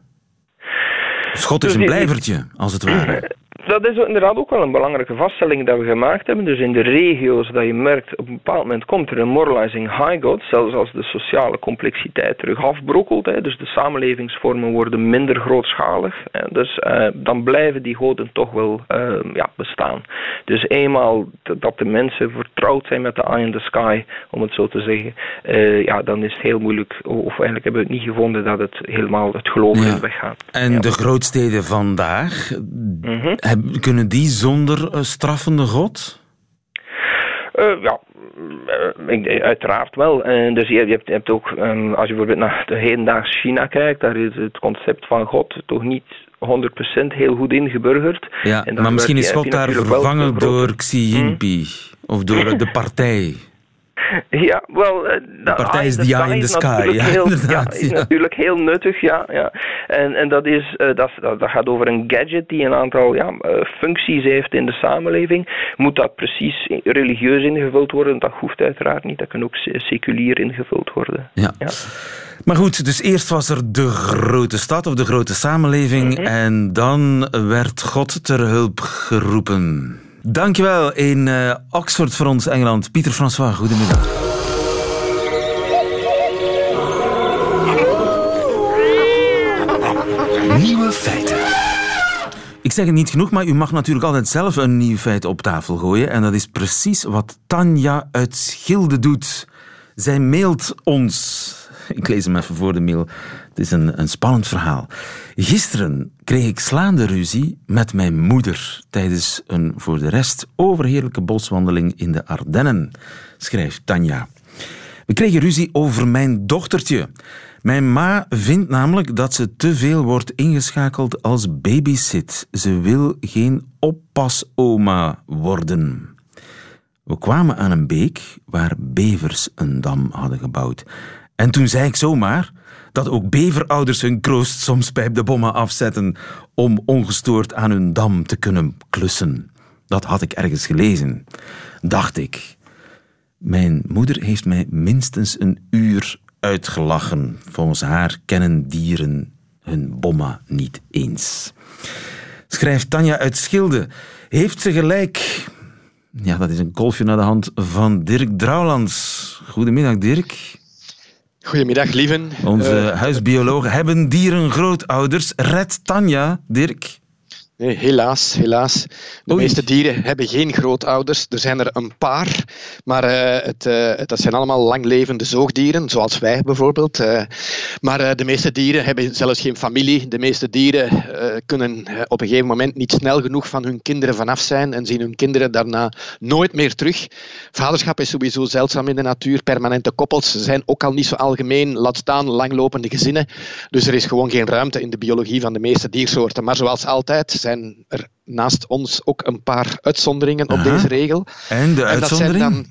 [SPEAKER 2] God is
[SPEAKER 12] Dus
[SPEAKER 2] een blijvertje, als het ware.
[SPEAKER 12] Dat is inderdaad ook wel een belangrijke vaststelling dat we gemaakt hebben. Dus in de regio's dat je merkt, op een bepaald moment komt er een moralizing high god, zelfs als de sociale complexiteit terug afbrokkelt. Hè, dus de samenlevingsvormen worden minder grootschalig. Hè, dus eh, dan blijven die goden toch wel eh, ja, bestaan. Dus eenmaal dat de mensen vertrouwd zijn met de eye in the sky, om het zo te zeggen, eh, ja, dan is het heel moeilijk, of eigenlijk hebben we het niet gevonden dat het helemaal het geloof
[SPEAKER 2] Ja.
[SPEAKER 12] is weggaan.
[SPEAKER 2] En de grootsteden vandaag,
[SPEAKER 12] Mhm.
[SPEAKER 2] heb- kunnen die zonder een straffende God?
[SPEAKER 12] Eh, ja, eh, ik, uiteraard wel. En dus je, hebt, je hebt ook, ehm, als je bijvoorbeeld naar de hedendaags China kijkt, daar is het concept van God toch niet 100% heel goed ingeburgerd.
[SPEAKER 2] Ja, maar misschien is God daar vervangen door Xi Jinping. Of door de partij.
[SPEAKER 12] Ja, wel... eh, de
[SPEAKER 2] partij
[SPEAKER 12] eye
[SPEAKER 2] is the
[SPEAKER 12] the
[SPEAKER 2] eye in the sky, ja,
[SPEAKER 12] heel,
[SPEAKER 2] inderdaad,
[SPEAKER 12] is
[SPEAKER 2] ja.
[SPEAKER 12] natuurlijk heel nuttig, ja. ja. En, en dat, is, eh, dat, dat, gaat over een gadget die een aantal ja, eh, functies heeft in de samenleving. Moet dat precies religieus ingevuld worden? Dat hoeft uiteraard niet. Dat kan ook se- seculier ingevuld worden.
[SPEAKER 2] Ja. Maar goed, dus eerst was er de grote stad of de grote samenleving
[SPEAKER 12] Mhm.
[SPEAKER 2] en dan werd God ter hulp geroepen. Dankjewel in eh, Oxford voor ons, Engeland. Pieter François, goedemiddag.
[SPEAKER 1] Nieuwe feiten.
[SPEAKER 2] Ik zeg het niet genoeg, maar u mag natuurlijk altijd zelf een nieuw feit op tafel gooien. En dat is precies wat Tanja uit Schilde doet. Zij mailt ons. Ik lees hem even voor de mail. Het is een, een spannend verhaal. Gisteren kreeg ik slaande ruzie met mijn moeder tijdens een voor de rest overheerlijke boswandeling in de Ardennen, schrijft Tanja. We kregen ruzie over mijn dochtertje. Mijn ma vindt namelijk dat ze te veel wordt ingeschakeld als babysit. Ze wil geen oppasoma worden. We kwamen aan een beek waar bevers een dam hadden gebouwd. En toen zei ik zomaar dat ook beverouders hun kroost soms bij de bommen afzetten om ongestoord aan hun dam te kunnen klussen. Dat had ik ergens gelezen. Dacht ik, mijn moeder heeft mij minstens een uur uitgelachen. Volgens haar kennen dieren hun bomma niet eens. Schrijft Tanja uit Schilde. Heeft ze gelijk? Ja, dat is een kolfje naar de hand van Dirk Drouwlands. Goedemiddag, Dirk.
[SPEAKER 13] Goedemiddag, lieven.
[SPEAKER 2] Onze
[SPEAKER 13] Eh,
[SPEAKER 2] huisbiologen. Hebben dieren grootouders? Red Tanja, Dirk.
[SPEAKER 13] Nee, helaas, helaas. De meeste dieren hebben geen grootouders. Er zijn er een paar, maar eh, het, eh, dat zijn allemaal langlevende zoogdieren, zoals wij bijvoorbeeld. Eh, maar eh, de meeste dieren hebben zelfs geen familie. De meeste dieren eh, kunnen eh, op een gegeven moment niet snel genoeg van hun kinderen vanaf zijn en zien hun kinderen daarna nooit meer terug. Vaderschap is sowieso zeldzaam in de natuur. Permanente koppels zijn ook al niet zo algemeen, laat staan langlopende gezinnen. Dus er is gewoon geen ruimte in de biologie van de meeste diersoorten. Maar zoals altijd zijn er naast ons ook een paar uitzonderingen op
[SPEAKER 2] Aha.
[SPEAKER 13] deze regel.
[SPEAKER 2] En de
[SPEAKER 13] En dat zijn dan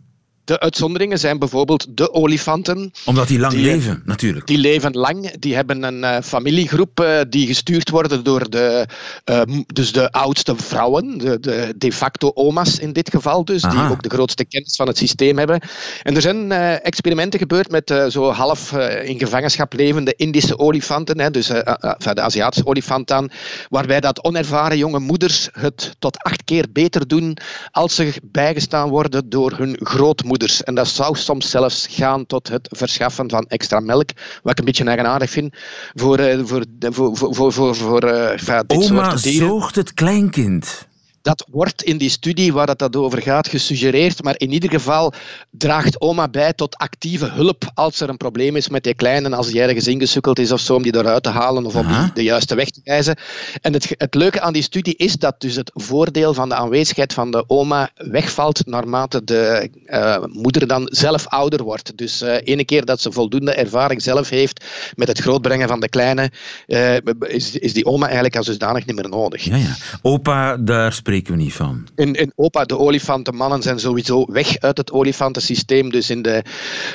[SPEAKER 13] de uitzonderingen zijn bijvoorbeeld de olifanten.
[SPEAKER 2] Omdat die lang
[SPEAKER 13] Die-
[SPEAKER 2] leven, natuurlijk.
[SPEAKER 13] Die leven lang, die hebben een eh, familiegroep eh, die gestuurd worden door de, eh, m- dus de oudste vrouwen, de, de de facto oma's in dit geval dus, die ook de grootste kennis van het systeem hebben. En er zijn eh, experimenten gebeurd met zo half in gevangenschap levende Indische olifanten, hè, dus de Aziatische olifant dan, waarbij dat onervaren jonge moeders het tot acht keer beter doen als ze bijgestaan worden door hun grootmoeders. En dat zou soms zelfs gaan tot het verschaffen van extra melk, wat ik een beetje eigenaardig vind voor, eh, voor, voor, voor, voor, voor, voor eh, enfin, dit
[SPEAKER 2] Oma
[SPEAKER 13] soort dieren.
[SPEAKER 2] zoogt het kleinkind.
[SPEAKER 13] Dat wordt in die studie waar het dat over gaat gesuggereerd, maar in ieder geval draagt oma bij tot actieve hulp als er een probleem is met die kleine, als die ergens ingesukkeld is of zo, om die eruit te halen of om die de juiste weg te wijzen. En het, het leuke aan die studie is dat dus het voordeel van de aanwezigheid van de oma wegvalt naarmate de uh, moeder dan zelf ouder wordt. Dus uh, ene keer dat ze voldoende ervaring zelf heeft met het grootbrengen van de kleine, uh, is, is die oma eigenlijk als dusdanig niet meer nodig.
[SPEAKER 2] Ja, ja. Opa, daar spreken we niet van.
[SPEAKER 13] In, in opa, de olifantenmannen zijn sowieso weg uit het olifantensysteem. Dus in de,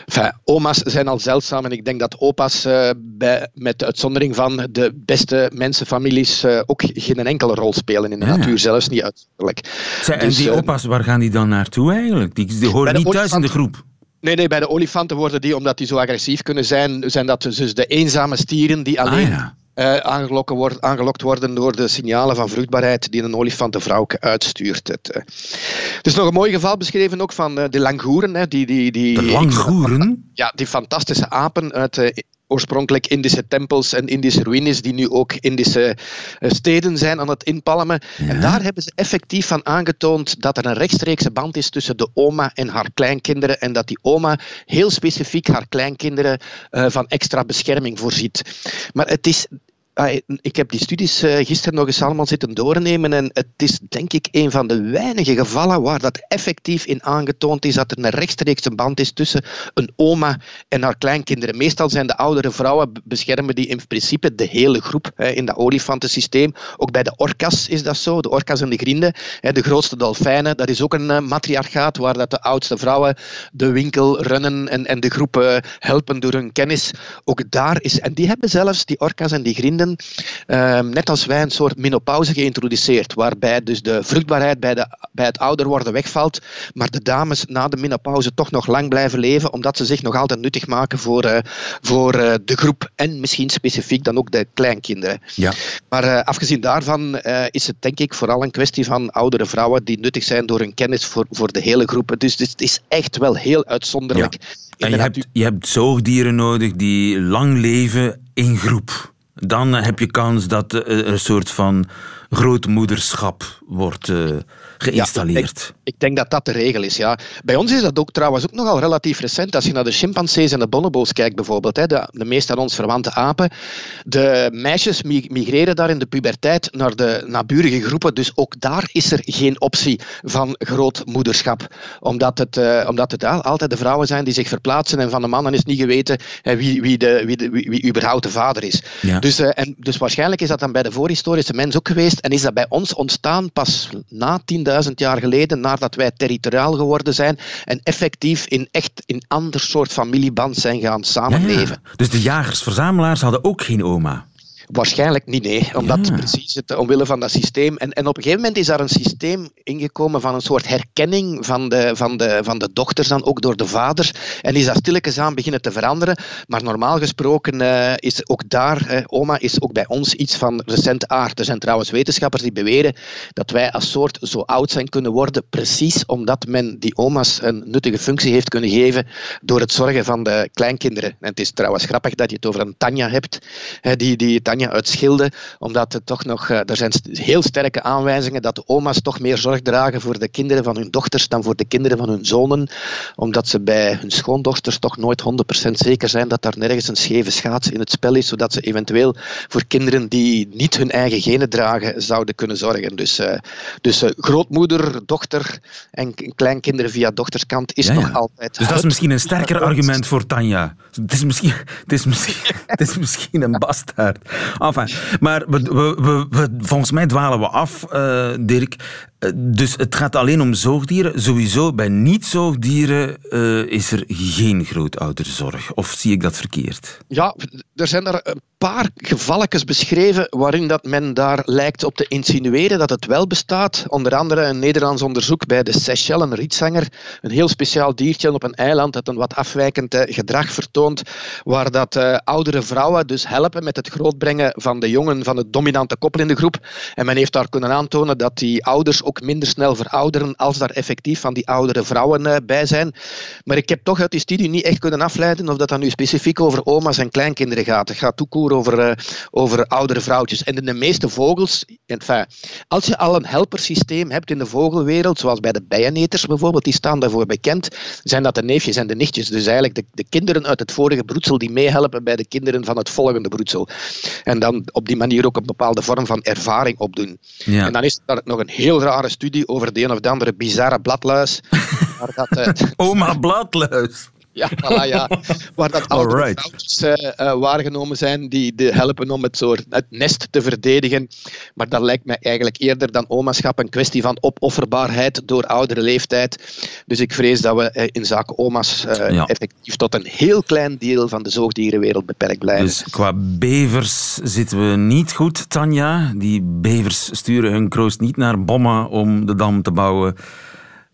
[SPEAKER 13] enfin, oma's zijn al zeldzaam en ik denk dat opa's bij, met de uitzondering van de beste mensenfamilies ook geen enkele rol spelen in de
[SPEAKER 2] Ja,
[SPEAKER 13] natuur, zelfs niet uitzonderlijk.
[SPEAKER 2] Zij, en
[SPEAKER 13] Dus,
[SPEAKER 2] die
[SPEAKER 13] eh,
[SPEAKER 2] opa's, waar gaan die dan naartoe eigenlijk? Die, die horen niet thuis in de groep.
[SPEAKER 13] Nee, nee, bij de olifanten worden die, omdat die zo agressief kunnen zijn, zijn dat dus de eenzame stieren die alleen
[SPEAKER 2] Ah, ja.
[SPEAKER 13] Eh, aangelokken worden, aangelokt worden door de signalen van vruchtbaarheid die een olifantenvrouwke uitstuurt. Het, eh. Er is nog een mooi geval beschreven ook van eh, de langoeren. Hè, die, die, die,
[SPEAKER 2] De langoeren?
[SPEAKER 13] Ja, die fantastische apen uit oorspronkelijk Indische tempels en Indische ruïnes, die nu ook Indische steden zijn aan het inpalmen. En daar hebben ze effectief van aangetoond dat er een rechtstreekse band is tussen de oma en haar kleinkinderen en dat die oma heel specifiek haar kleinkinderen van extra bescherming voorziet. Maar het is Ah, Ik heb die studies eh, gisteren nog eens allemaal zitten doornemen en het is denk ik een van de weinige gevallen waar dat effectief in aangetoond is dat er een rechtstreekse band is tussen een oma en haar kleinkinderen. Meestal zijn de oudere vrouwen beschermen die in principe de hele groep in dat olifantensysteem. Ook bij de orcas is dat zo, de orcas en de grienden, hè, de grootste dolfijnen. Dat is ook een eh, matriarchaat waar dat de oudste vrouwen de winkel runnen en, de groep eh, helpen door hun kennis. Ook daar is, en die hebben zelfs, die orcas en die ehm, net als wij, een soort menopauze geïntroduceerd, waarbij dus de vruchtbaarheid bij, de, bij het ouder worden wegvalt, maar de dames na de menopauze toch nog lang blijven leven, omdat ze zich nog altijd nuttig maken voor, eh, voor eh, de groep en misschien specifiek dan ook de kleinkinderen.
[SPEAKER 2] Ja.
[SPEAKER 13] Maar eh, afgezien daarvan is het denk ik vooral een kwestie van oudere vrouwen die nuttig zijn door hun kennis voor, voor de hele groep. Dus het is echt wel heel uitzonderlijk. in
[SPEAKER 2] En je hebt, je hebt zoogdieren nodig die lang leven in groep. Dan heb je kans dat er een soort van grootmoederschap wordt eh, geïnstalleerd.
[SPEAKER 13] Ik denk dat dat de regel is, ja. Bij ons is dat ook trouwens ook nogal relatief recent. Als je naar de chimpansees en de bonobo's kijkt bijvoorbeeld, hè, de, de meest aan ons verwante apen, de meisjes mi- migreren daar in de puberteit naar de naburige groepen, dus ook daar is er geen optie van grootmoederschap. Omdat het, eh, omdat het al- altijd de vrouwen zijn die zich verplaatsen en van de mannen is niet geweten wie, wie, de, wie, de, wie, wie überhaupt de vader is.
[SPEAKER 2] Ja.
[SPEAKER 13] Dus, eh, en, dus waarschijnlijk is dat dan bij de voorhistorische mens ook geweest en is dat bij ons ontstaan pas na 10.000 jaar geleden, nadat wij territoriaal geworden zijn en effectief in echt in ander soort familieband zijn gaan samenleven.
[SPEAKER 2] Dus de jagers-verzamelaars hadden ook geen oma.
[SPEAKER 13] Waarschijnlijk niet, nee. Omdat precies het, omwille van dat systeem. En, en op een gegeven moment is daar een systeem ingekomen van een soort herkenning van de, van de, van de dochters dan ook door de vader. En is dat stilletjes aan beginnen te veranderen. Maar normaal gesproken eh, is ook daar, eh, oma is ook bij ons iets van recente aard. Er zijn trouwens wetenschappers die beweren dat wij als soort zo oud zijn kunnen worden, precies omdat men die oma's een nuttige functie heeft kunnen geven door het zorgen van de kleinkinderen. En het is trouwens grappig dat je het over een Tanja hebt, die, die Tanja uit Schilde, omdat het toch nog, eh, er zijn heel sterke aanwijzingen dat de oma's toch meer zorg dragen voor de kinderen van hun dochters dan voor de kinderen van hun zonen, omdat ze bij hun schoondochters toch nooit 100% zeker zijn dat daar nergens een scheve schaats in het spel is, zodat ze eventueel voor kinderen die niet hun eigen genen dragen zouden kunnen zorgen. Dus, eh, dus eh, grootmoeder, dochter en kleinkinderen via dochterskant is
[SPEAKER 2] Ja, ja.
[SPEAKER 13] nog altijd.
[SPEAKER 2] Dus dat is misschien een sterker argument voor Tanja. Het is misschien, het is misschien, het is misschien een bastaard. Enfin, maar we, we, we- volgens mij dwalen we af, eh, Dirk. Eh, Dus het gaat alleen om zoogdieren. Sowieso bij niet-zoogdieren eh, is er geen grootouderzorg. Of zie ik dat verkeerd?
[SPEAKER 13] Ja, er zijn er een paar gevalletjes beschreven waarin dat men daar lijkt op te insinueren dat het wel bestaat. Onder andere een Nederlands onderzoek bij de Seychelles, een rietzanger. Een heel speciaal diertje op een eiland dat een wat afwijkend eh, gedrag vertoont, waar dat oudere vrouwen dus helpen met het grootbrengen van de jongen van het dominante koppel in de groep. En men heeft daar kunnen aantonen dat die ouders ook ook minder snel verouderen als daar effectief van die oudere vrouwen eh, bij zijn. Maar ik heb toch uit die studie niet echt kunnen afleiden of dat dan nu specifiek over oma's en kleinkinderen gaat. Het gaat toekoer over, uh, over oudere vrouwtjes. En in de meeste vogels, enfin, als je al een helpersysteem hebt in de vogelwereld, zoals bij de bijeneters bijvoorbeeld, die staan daarvoor bekend, zijn dat de neefjes en de nichtjes. Dus eigenlijk de, de kinderen uit het vorige broedsel die meehelpen bij de kinderen van het volgende broedsel. En dan op die manier ook een bepaalde vorm van ervaring opdoen.
[SPEAKER 2] Ja.
[SPEAKER 13] En dan is er nog een heel rare studie over de een of de andere bizarre bladluis. waar dat, eh,
[SPEAKER 2] Oma Bladluis.
[SPEAKER 13] Ja, voilà, ja. Waar dat vrouwtjes eh, eh, waargenomen zijn die de helpen om het, soort, het nest te verdedigen. Maar dat lijkt mij eigenlijk eerder dan omaschap een kwestie van opofferbaarheid door oudere leeftijd. Dus ik vrees dat we eh, in zaken oma's
[SPEAKER 2] Ja.
[SPEAKER 13] effectief tot een heel klein deel van de zoogdierenwereld beperkt blijven.
[SPEAKER 2] Dus qua bevers zitten we niet goed, Tanja. Die bevers sturen hun kroost niet naar Bomma om de dam te bouwen.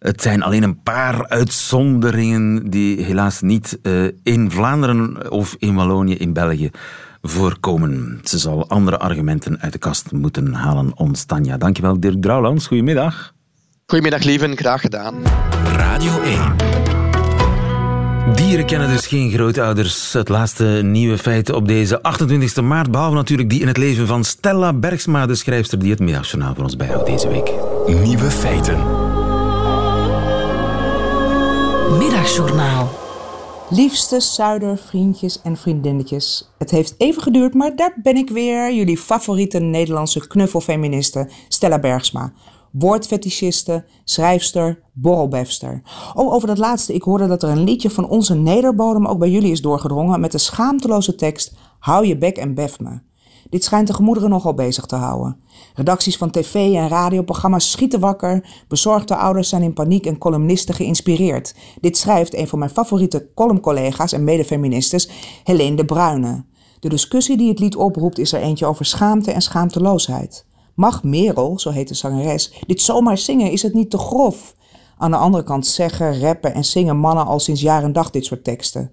[SPEAKER 2] Het zijn alleen een paar uitzonderingen die helaas niet eh, in Vlaanderen of in Wallonië in België voorkomen. Ze zal andere argumenten uit de kast moeten halen, ons Tanja. Dankjewel, Dirk Drouwlands. Goedemiddag.
[SPEAKER 13] Goedemiddag, lieven. Graag gedaan.
[SPEAKER 1] Radio 1.
[SPEAKER 2] Dieren kennen dus geen grootouders. Het laatste nieuwe feit op deze 28 maart. Behalve natuurlijk die in het leven van Stella Bergsma, de schrijfster die het middagjournaal voor ons bijhoudt deze week.
[SPEAKER 1] Nieuwe feiten.
[SPEAKER 14] Middagjournaal. Liefste Zuider, vriendjes en vriendinnetjes. Het heeft even geduurd, maar daar ben ik weer. Jullie favoriete Nederlandse knuffelfeministe Stella Bergsma. Woordfetischiste, schrijfster, borrelbefster. Oh, over dat laatste. Ik hoorde dat er een liedje van onze nederbodem ook bij jullie is doorgedrongen met de schaamteloze tekst Hou je bek en bef me. Dit schijnt de gemoederen nogal bezig te houden. Redacties van tv en radioprogramma's schieten wakker, bezorgde ouders zijn in paniek en columnisten geïnspireerd. Dit schrijft een van mijn favoriete columncollega's en medefeministes, Helene de Bruyne. De discussie die het lied oproept is er eentje over schaamte en schaamteloosheid. Mag Merel, zo heet de zangeres, dit zomaar zingen? Is het niet te grof? Aan de andere kant zeggen, rappen en zingen mannen al sinds jaar en dag dit soort teksten.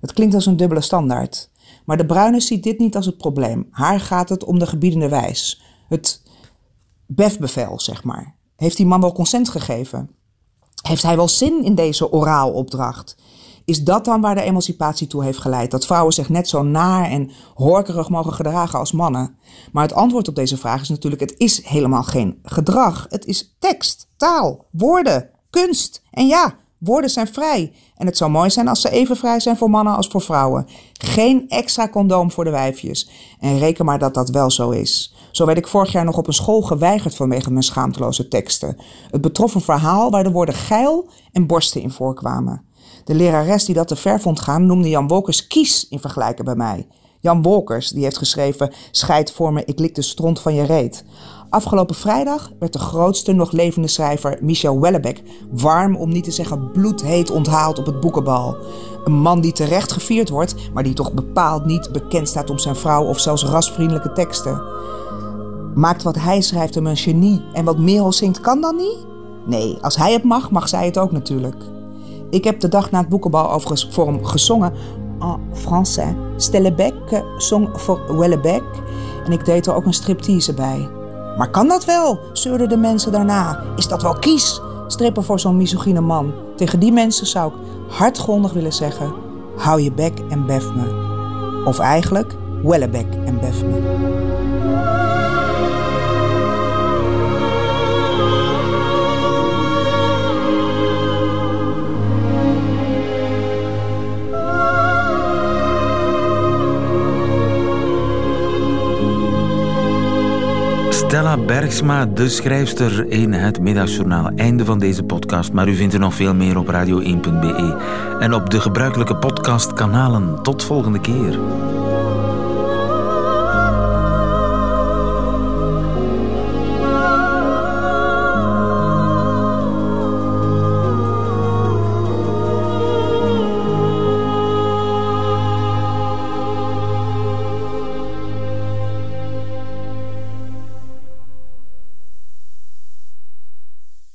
[SPEAKER 14] Het klinkt als een dubbele standaard. Maar de Bruine ziet dit niet als het probleem. Haar gaat het om de gebiedende wijs. Het befbevel, zeg maar. Heeft die man wel consent gegeven? Heeft hij wel zin in deze oraalopdracht? Is dat dan waar de emancipatie toe heeft geleid? Dat vrouwen zich net zo naar en horkerig mogen gedragen als mannen? Maar het antwoord op deze vraag is natuurlijk: het is helemaal geen gedrag. Het is tekst, taal, woorden, kunst. En ja, woorden zijn vrij. En het zou mooi zijn als ze even vrij zijn voor mannen als voor vrouwen. Geen extra condoom voor de wijfjes. En reken maar dat dat wel zo is. Zo werd ik vorig jaar nog op een school geweigerd vanwege mijn schaamteloze teksten. Het betrof een verhaal waar de woorden geil en borsten in voorkwamen. De lerares die dat te ver vond gaan noemde Jan Wolkers kies in vergelijken bij mij. Jan Wolkers, die heeft geschreven Scheid voor me, ik lik de stront van je reet. Afgelopen vrijdag werd de grootste nog levende schrijver Michel Wellebeck warm om niet te zeggen bloedheet onthaald op het boekenbal. Een man die terecht gevierd wordt, maar die toch bepaald niet bekend staat om zijn vrouw of zelfs rasvriendelijke teksten. Maakt wat hij schrijft hem een genie en wat Merel zingt kan dan niet? Nee, als hij het mag, mag zij het ook natuurlijk. Ik heb de dag na het boekenbal overigens voor hem gezongen en français. Stellebec zong voor Wellebec en ik deed er ook een striptease bij. Maar kan dat wel? zeurden de mensen daarna. Is dat wel kies? Strippen voor zo'n misogyne man. Tegen die mensen zou ik hardgrondig willen zeggen: hou je bek en bef me. Of eigenlijk, Wellebek en bef me.
[SPEAKER 2] Stella Bergsma, de schrijfster in het Middagjournaal. Einde van deze podcast, maar u vindt er nog veel meer op radio1.be en op de gebruikelijke podcastkanalen. Tot volgende keer.